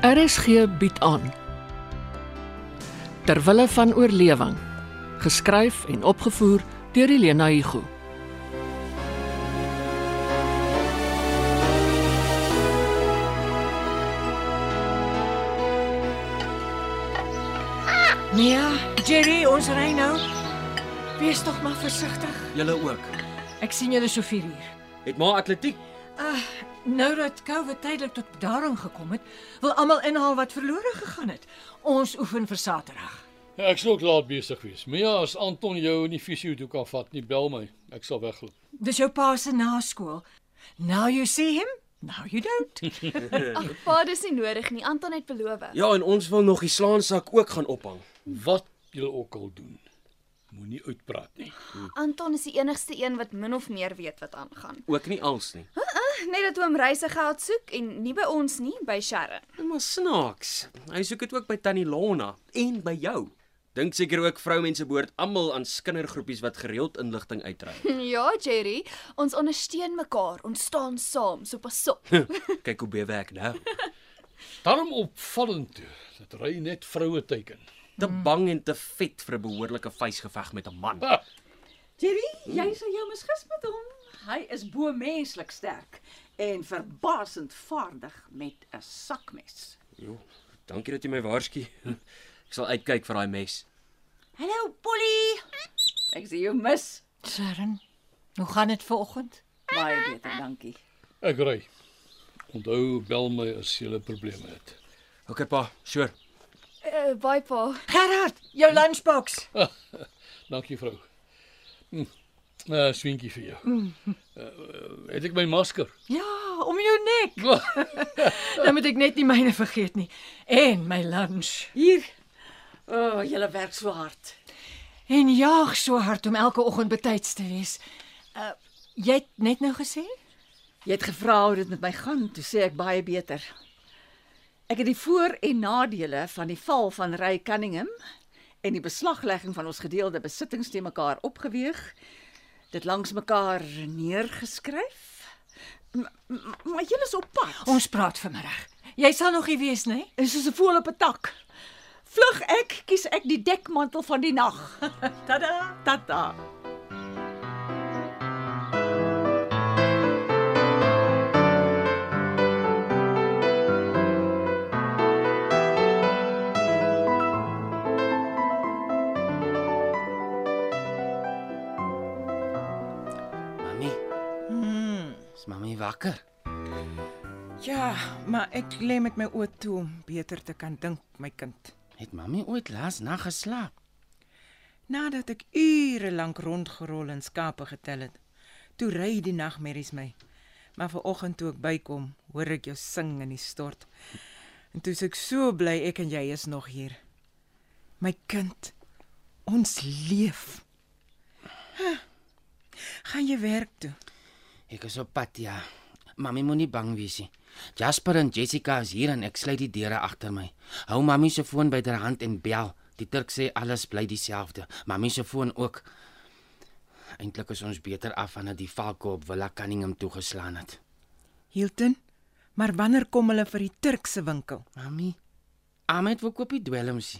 RSG bied aan Terwille van oorlewing geskryf en opgevoer deur Elena Igu Mia, Jerry, ons ry nou. Wees tog maar versigtig. Julle ook. Ek sien julle so 4 uur. Het maar atletiek. Nou dat COVID tydelik tot bedaring gekom het, wil almal inhaal wat verlore gegaan het. Ons oefen vir Saterdag. Ja, ek sal ook laat besig wees. Maar ja, as Anton jou in die fisio toe kan vat, nie bel my. Ek sal wegloop. Dis jou pa se naskool. Now you see him, now you don't. Ag, pa, dis nie nodig nie. Anton het beloof. Ja, en ons wil nog die slaansak ook gaan ophang. Wat jy ook al doen, moenie uitpraat nie. Anton is die enigste een wat min of meer weet wat aangaan. Ook nie als nie. Net dat oom reisegeld soek en nie by ons nie, by Sharon. Maar snaaks. Hy soek dit ook by Tannie Lona en by jou. Dink seker ook vroumense behoort almal aan skindergroepies wat gereeld inligting uitdry. Ja, Jerry, ons ondersteun mekaar. Ons staan saam, so pas op. Kyk hoe bewe ek nou. Daarom opvallend dat ry net vroue teiken. Te bang en te vet vir 'n behoorlike vuisgeveg met 'n man. Ah, Jerry, jy sal jou misgis met hom. Hy is bo menslik sterk en verbasend vaardig met 'n sakmes. Jo, dankie dat jy my waarsku. Ek sal uitkyk vir daai mes. Hallo Polly. Ek sien jou mis. Sharon, hoe gaan dit vanoggend? Baie beter, dankie. ek ry. Onthou bel my as jy 'n probleem het. OK pa, sure. Uh, bye pa. Gerard, jou lunchbox. Dankie vrou. Hm. Uh, swinkie vir jou. Uh, het ek my masker? Ja, om jou nek. nou moet ek net nie myne vergeet nie. En my lunch. Hier. O, oh, julle werk so hard. En jaag so hard om elke oggend betyds te wees. Uh jy het net nou gesê? Jy het gevra hoe dit met my gaan, toe sê ek baie beter. Ek het die voor- en nadele van die val van Ray Cunningham en die beslaglegging van ons gedeelde besittings te mekaar opgeweeg, dit langs mekaar neergeskryf. M maar jy is op pad. Ons praat vanmiddag. Jy sal nog hier wees, né? Nee? En soos 'n voël op 'n tak. Vlug ek, kies ek die dekmantel van die nag. tada, tada. Mami, wakker? Ja, maar ek lê met my oë toe om beter te kan dink, my kind. Het mami ooit laas nag geslaap? Nadat ek ure lank rondgerol en skape getel het, toe ry die nagmerries my. Maar vanoggend toe ek bykom, hoor ek jou sing in die stort. En toe is ek so bly ek en jy is nog hier. My kind, ons leef. Huh. Gaan jy werk toe? Ek is op pad, ja. Mami moenie bang wees nie. Jasper en Jessica is hier en ek sluit die deure agter my. Hou mami se foon byderhand en bel. Die Turk sê alles bly dieselfde. Mami se foon ook. Eintlik is ons beter af wanneer die valke op Villa Cunningham toegeslaan het. Hilton, maar wanneer kom hulle vir die Turkse winkel? Mami, Ahmed wil koop die dwelms.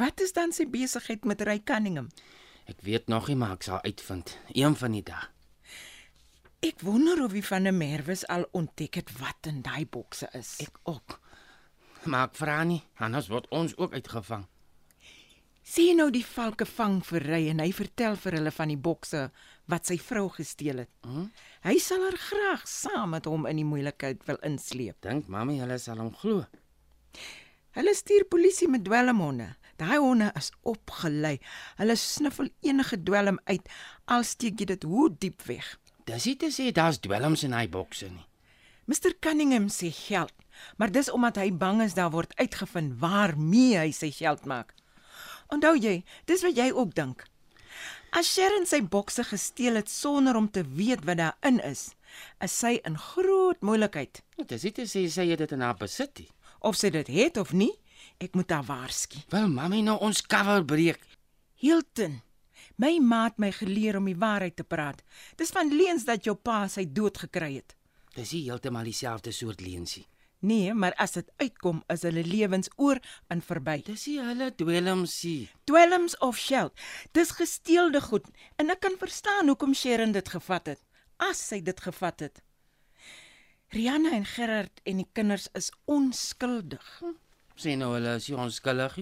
Wat is dan sy besigheid met Ray Cunningham? Ek weet nog nie, maar ek sal uitvind een van die dae. Ek wonder of wie van die Merwes al ontdek het wat in daai bokse is. Ek ook. Maar ek vra nie, anders word ons ook uitgevang. sien nou die valke vang vir Ray en hy vertel vir hulle van die bokse wat sy vrou gesteel het. Hm? Hy sal haar graag saam met hom in die moeilikheid wil insleep. Dink mami hulle sal hom glo. Hulle stuur polisie met dwelmhonde. Daai honde is opgelei. Hulle sniffel enige dwelm uit al steek jy dit hoe diep weg. Dis nie te sê daar's dwelms in hy bokse nie. Mr Cunningham sê geld, maar dis omdat hy bang is daar word uitgevind waarmee hy sy geld maak. Onthou jy, dis wat jy ook dink. As Sharon sy bokse gesteel het sonder om te weet wat daarin is, is sy in groot moeilikheid. Dis nie te sê sy het dit in haar besit nie. Of sy dit het of nie, ek moet haar waarsku. Wil mami nou ons cover breek? Hilton, my ma het my geleer om die waarheid te praat. Dis van leuns dat jou pa sy dood gekry het. Dis nie heeltemal dieselfde soort leensie. Nee, maar as dit uitkom, is hulle lewens oor en verby. Dis nie hulle dwelmsie. Dwelms of Shell. Dis gesteelde goed en ek kan verstaan hoekom Sharon dit gevat het. As sy dit gevat het. Rihanna en Gerard en die kinders is onskuldig. Sê nou hulle is onskuldig.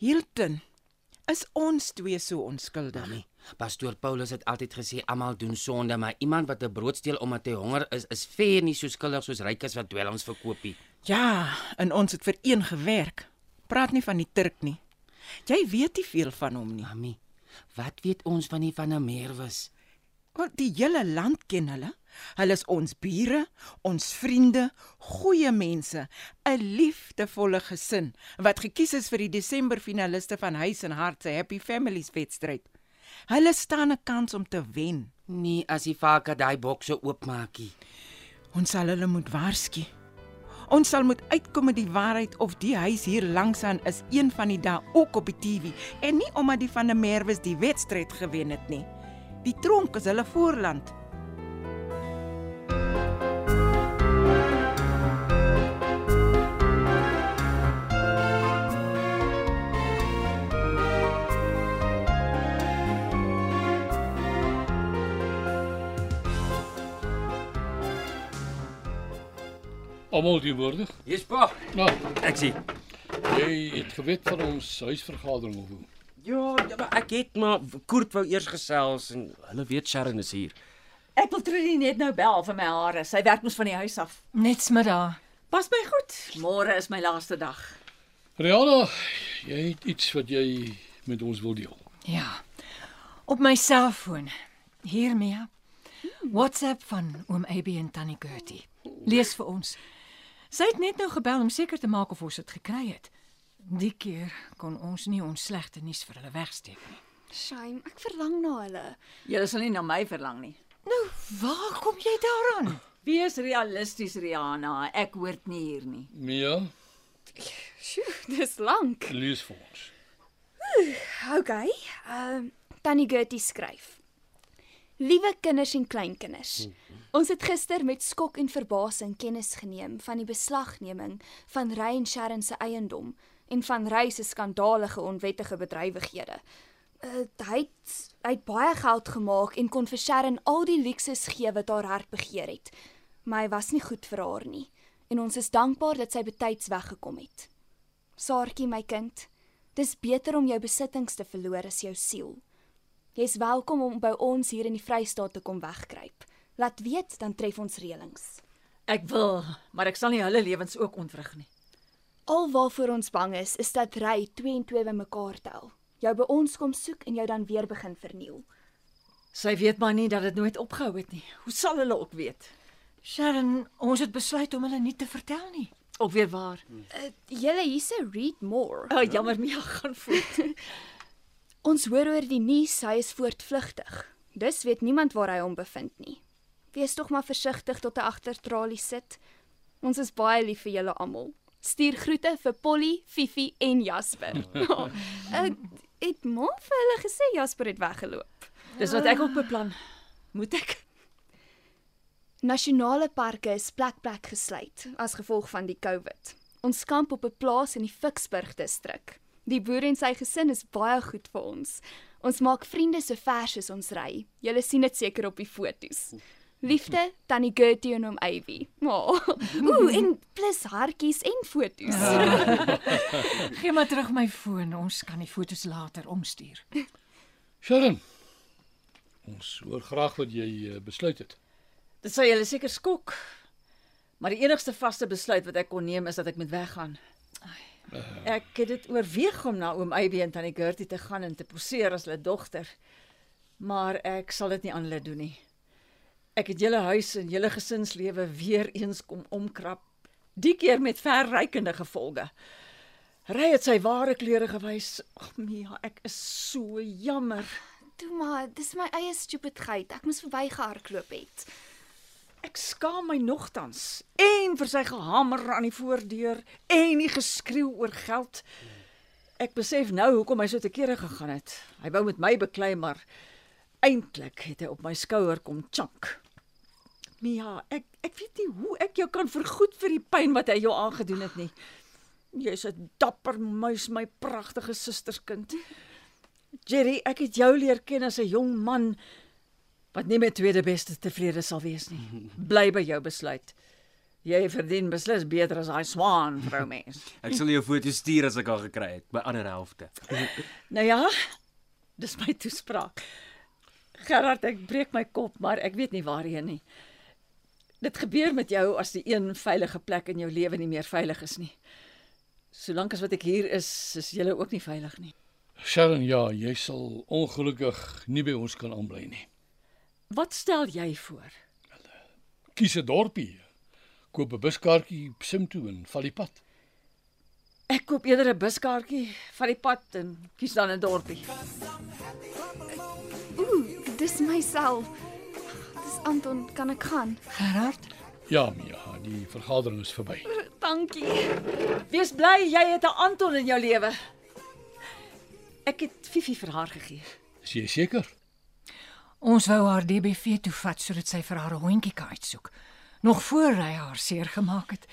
Hilton is ons twee so onskuldig. Mami, pastoor Paulus het altyd gesê almal doen sonde, maar iemand wat 'n brood steel omdat hy honger is, is ver nie so skuldig soos rykes wat dwelms verkoop nie. Ja, en ons het vir een gewerk. Praat nie van die Turk nie. Jy weet nie veel van hom nie. Mami, wat weet ons van die van der Merwes? Want die hele land ken hulle. Hulle is ons bure, ons vriende, goeie mense, 'n liefdevolle gesin wat gekies is vir die Desember finaliste van Huis en Hart se Happy Families wedstryd. Hulle staan 'n kans om te wen. Nee, as die varke daai bokse oopmaakie. Ons sal hulle moet waarsku. Ons sal moet uitkom met die waarheid of die huis hier langsaan is een van die dae ook op die TV en nie omdat die van der Merwes die wedstryd gewen het nie. Die tronk is hulle voorland. Almal die woorde. Pa. Nou, Ek sien. jy het geweet van ons huisvergadering of hoe? Ja, ja, maar ek het maar Koert wou eers gesels en hulle weet Sharon is hier. Ek wil Trudy net nou bel vir my hare. Sy werk mos van die huis af. Net smiddag. Pas my goed. Môre is my laaste dag. Rihanna, jy het iets wat jy met ons wil deel. Ja. Op my selfoon. Hier Mia. WhatsApp van oom AB en tannie Gertie. Lees vir ons. Sy het net nou gebel om seker te maak of ons dit gekry het. Die keer kon ons nie ons slegte nuus vir hulle wegsteek nie. Shame, ek verlang na hulle. Jy sal nie na my verlang nie. Nou, waar kom jy daaraan? Wees realisties, Rihanna. Ek hoort nie hier nie. Mia, Sjoe, dis lank. lees vir ons. Okay. Ehm uh, Tannie Gertie skryf. Liewe kinders en kleinkinders. Ons het gister met skok en verbasing kennis geneem van die beslagneming van Ray en Sharon se eiendom en van Ray se skandalige onwettige bedrywighede. Uh, hy het hy het baie geld gemaak en kon vir Sharon al die luksus gee wat haar hart begeer het. Maar hy was nie goed vir haar nie en ons is dankbaar dat sy betyds weggekom het. Saartjie my kind, dis beter om jou besittings te verloor as jou siel. Jy's welkom om by ons hier in die Vrystaat te kom wegkruip. Laat weet dan tref ons reëlings. Ek wil, maar ek sal nie hulle lewens ook ontwrig nie. Al waarvoor ons bang is, is dat ry 2 en 2 bymekaar tel. Jou by ons kom soek en jou dan weer begin verniel. Sy weet maar nie dat dit nooit opgehou het nie. Hoe sal hulle ook weet? Sharon, ons het besluit om hulle nie te vertel nie. Ook weer waar. Uh, julle hierse read more. Oh, jammer, Mia gaan voort. Ons hoor oor die nuus hy is voortvlugtig. Dus weet niemand waar hy hom bevind nie. Wees tog maar versigtig tot hy agter tralies sit. Ons is baie lief vir julle almal. Stuur groete vir Polly, Fifi en Jasper. Ek het maar vir hulle gesê Jasper het weggeloop. Dis wat ek ook beplan. Moet ek? Nasionale parke is plek plek gesluit as gevolg van die COVID. Ons kamp op 'n plaas in die Ficksburg distrik. Die boer en sy gesin is baie goed vir ons. Ons maak vriende so ver soos ons ry. Julle sien dit seker op die fotos. Liefde, Tannie Gertie en oom Ivy. Oh. Ooh, en plus hartjies en fotos. Gee maar terug my foon. Ons kan die fotos later omstuur. Sharon. Ons hoor graag wat jy uh, besluit het. Dit sou julle seker skok. Maar die enigste vaste besluit wat ek kon neem is dat ek moet weggaan. Ek het dit oorweeg om na oom Aby en tannie Gertie te gaan en te poseer as hulle dogter. Maar ek sal dit nie aan hulle doen nie. Ek het julle huis en julle gesinslewe weer eens kom omkrap. Die keer met verrykende gevolge. Ry het sy ware kleure gewys. Ag Mia, ek is so jammer. Toe maar, dis my eie stupidheid. Ek moes verbygehardloop het. Ek skaam my nogtans. En vir sy gehamer aan die voordeur en die geskreeu oor geld. Ek besef nou hoekom hy so te kere gegaan het. Hy wou met my beklei, maar eintlik het hy op my skouer kom chunk. Mia, ek ek weet nie hoe ek jou kan vergoed vir die pyn wat hy jou aangedoen het nie. Jy's 'n dapper muis, my pragtige susterskind. Jerry, ek het jou leer ken as 'n jong man wat nie met tweede beste tevrede sal wees nie. Bly by jou besluit. Jy verdien beslis beter as daai swaan, vrou mens. Ek sal jou foto stuur as ek al gekry het, by ander helfte. Nou ja, dis my toespraak. Gerard, ek breek my kop, maar ek weet nie waarheen nie. Dit gebeur met jou as die een veilige plek in jou lewe nie meer veilig is nie. Solank as wat ek hier is, is jy ook nie veilig nie. Sharon, ja, jy sal ongelukkig nie by ons kan aanbly nie. Wat stel jy voor? Kies 'n dorpie. Koop 'n buskaartjie sim toe en val die pad. Ek koop eerder 'n buskaartjie van die pad en kies dan 'n dorpie. Ooh, dis myself. Dis Anton, kan ek gaan? Gerard, Ja, Mia, die vergadering is verby. Dankie. Wees bly jy het 'n Anton in jou lewe. Ek het Fifi vir haar gegee. Is jy seker? Ons wou haar DBV toe vat sodat sy vir haar 'n hondjie kan uitsoek, nog voor hy haar seer gemaak het.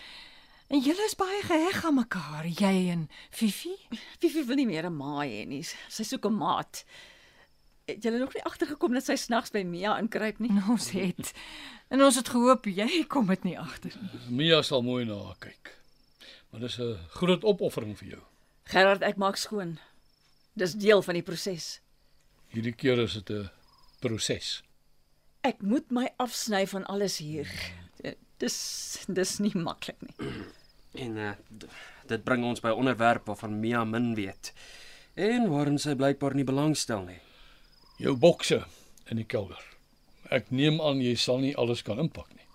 En julle is baie geheg aan mekaar, jy en Fifi. Fifi wil nie meer 'n ma hê nie. Sy soek 'n maat. Het julle nog nie agtergekom dat sy snags by Mia inkruip nie? En ons het en ons het gehoop jy kom dit nie agter nie. Mia sal mooi na haar kyk. Maar dis 'n groot opoffering vir jou. Gerard, ek maak skoon. Dis deel van die proses. Hierdie keer is dit 'n proses. Ek moet my afsny van alles hier. Dis dis nie maklik nie. En uh, dit bring ons by 'n onderwerp waarvan Mia min weet en waarin sy blykbaar nie belangstel nie. Jou bokse in die kelder. Ek neem aan jy sal nie alles kan inpak nie.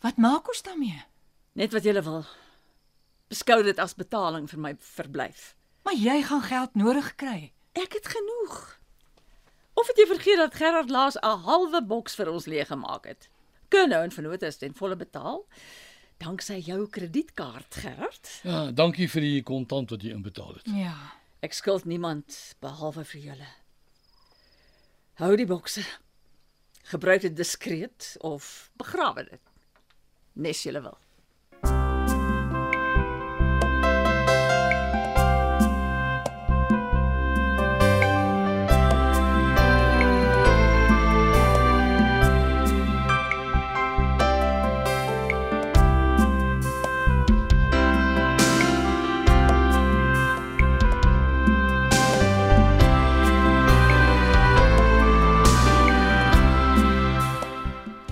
Wat maak ons daarmee? Net wat jy wil. Beskou dit as betaling vir my verblyf. Maar jy gaan geld nodig kry. Ek het genoeg. Of het jy vergeet dat Gerard laas 'n halwe boks vir ons leeggemaak het? Kan nou en vennote is ten volle betaal. Danksy jou kredietkaart, Gerard. Ja, dankie vir die kontant wat jy inbetaal het. Ja. Ek skuld niemand behalwe vir julle. Hou die bokse. Gebruik dit diskreet of begrawe dit. Nes julle wil.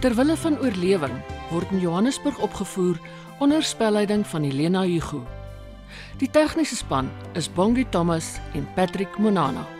Terwille van oorlewing word in Johannesburg opgevoer onder spelleiding van Helena Hugo. Die tegniese span is Bongi Thomas en Patrick Monana.